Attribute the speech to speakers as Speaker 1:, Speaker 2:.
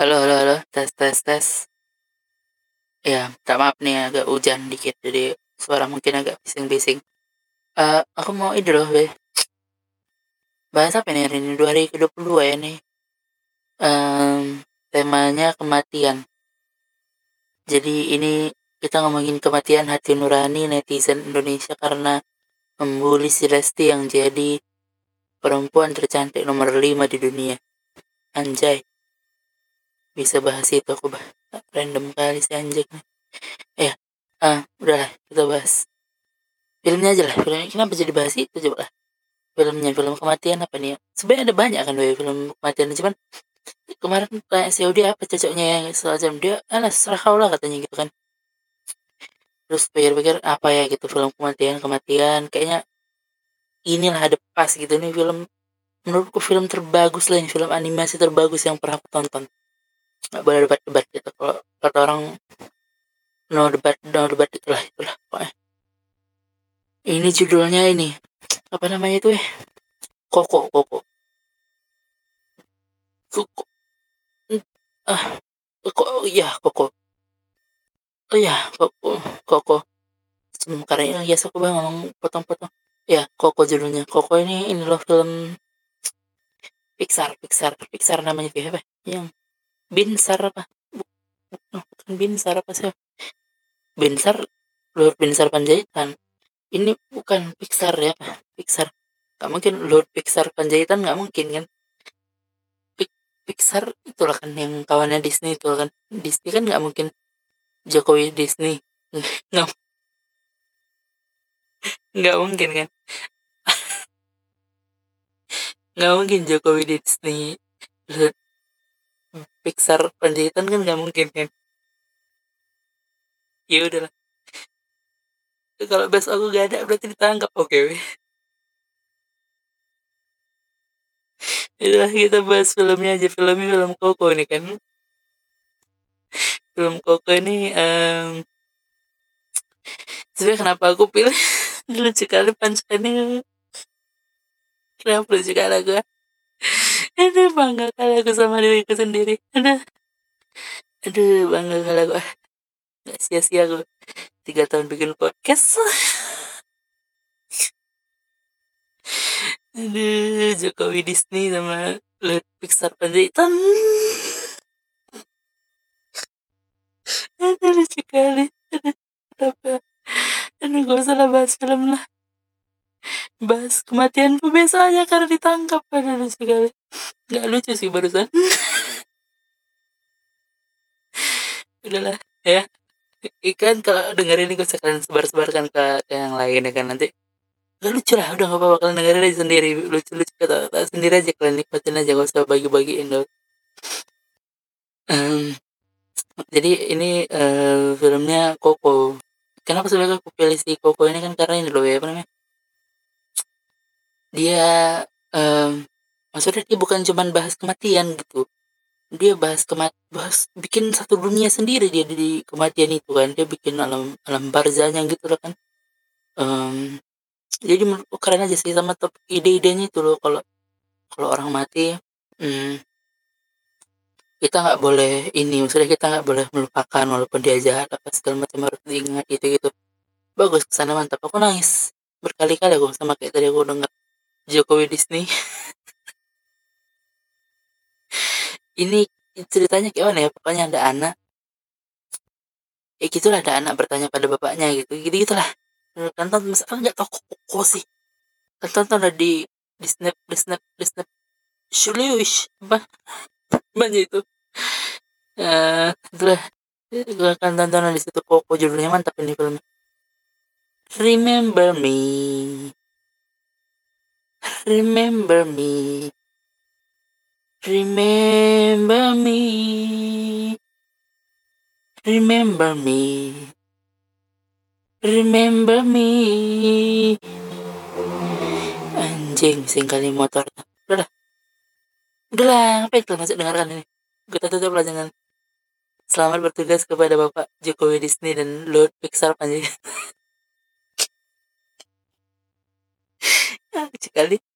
Speaker 1: Halo, halo, halo, tes, tes, tes. Ya, tak maaf nih agak hujan dikit, jadi suara mungkin agak bising-bising. Eh, aku mau ide loh, be. Bahas apa nih hari ini? 2022 ya nih. Em, temanya kematian. Jadi ini kita ngomongin kematian hati nurani netizen Indonesia karena membuli si Lesti yang jadi perempuan tercantik nomor 5 di dunia. Anjay. Bisa bahas itu aku bah random kali si anjing. Ya, ah, udahlah kita bahas filmnya aja lah. Filmnya kenapa jadi bahas itu coba lah. Filmnya film kematian apa nih? ya? Sebenarnya ada banyak kan Boy, film kematian cuman kemarin kayak si apa cocoknya yang semacam dia alah serah kau lah katanya gitu kan terus pikir-pikir apa ya gitu film kematian kematian kayaknya inilah ada pas gitu nih film menurutku film terbagus lah film animasi terbagus yang pernah aku tonton nggak boleh debat-debat gitu. Kalau kata orang no debat no debat itulah itulah pokoknya. Ini judulnya ini. Apa namanya itu ya koko koko. Koko. Ah koko oh iya koko. Oh iya koko koko. Sementara ini biasa aku bang ngomong potong-potong. Ya koko judulnya. Koko ini ini loh film Pixar Pixar Pixar namanya apa yang Binsar apa? Bu- bukan Binsar apa sih? Binsar Lord Binsar Panjaitan. Ini bukan Pixar ya. Pixar. Nggak mungkin Lord Pixar Panjaitan nggak mungkin kan? Pi- Pixar itulah kan yang kawannya Disney itu kan. Disney kan nggak mungkin Jokowi Disney. Nggak nggak mungkin kan? Nggak mungkin Jokowi Disney. Lord Pixar Panjaitan kan nggak mungkin kan? Ya udahlah. Kalau besok aku gak ada berarti ditangkap. Oke weh. Itulah kita bahas filmnya aja. Filmnya film Koko ini kan. Film Koko ini em sebenarnya kenapa aku pilih? Lucu kali punchline kenapa lucu kali aku? Aduh bangga kali aku sama diriku sendiri aduh bangga kali aku nggak sia-sia aku tiga tahun bikin podcast. Aduh Jokowi Disney sama Lord Pixar Panjaitan aduh lucu kali aduh kenapa? Aduh gak usah lah bahas film lah. Bahas kematianku besok aja karena ditangkap. Aduh lucu kali nggak lucu sih barusan udahlah ya. Ikan kalau dengerin ini gue sekalian sebar-sebarkan ke yang lain ya kan nanti. Gak lucu lah udah gak apa-apa kalian dengerin aja sendiri. Lucu-lucu kata, sendiri aja kalian nikmatin aja gak usah bagi-bagiin dong. Em, jadi ini eh, filmnya Koko. Kenapa sebenarnya aku pilih si Koko ini? Kan karena ini loh ya apa namanya? Dia em, maksudnya dia bukan cuman bahas kematian gitu dia bahas kemat bahas bikin satu dunia sendiri dia di kematian itu kan. Dia bikin alam alam barzahnya gitu loh kan. Em, jadi menurutku keren aja sih sama top ide-idenya itu loh. Kalau kalau orang mati hmm, kita nggak boleh ini maksudnya kita nggak boleh melupakan walaupun dia jahat apa segala macam harus diingat gitu gitu. Bagus ke sana mantap. Aku nangis berkali-kali aku sama kayak tadi aku dengar Jokowi Disney ini ceritanya kayak mana ya? Pokoknya ada anak. Ya gitulah ada anak bertanya pada bapaknya gitu. Gitu gitulah. Kan tonton masa kan nggak tahu kok sih. Kan tonton ada di di snap di snap di snap. Shuliwish apa? Banyak itu. Eh itulah gue akan tonton di situ kok judulnya mantap ini filmnya. Remember me. Remember me. Remember me. Remember me. Remember me. Anjing sing kali motor. Udah lah Udah. Lah Ngapain kalian masih dengarkan ini Gue tutup lah jangan. Selamat bertugas kepada Bapak Jokowi Disney dan Lord Pixar anjing Lucu kali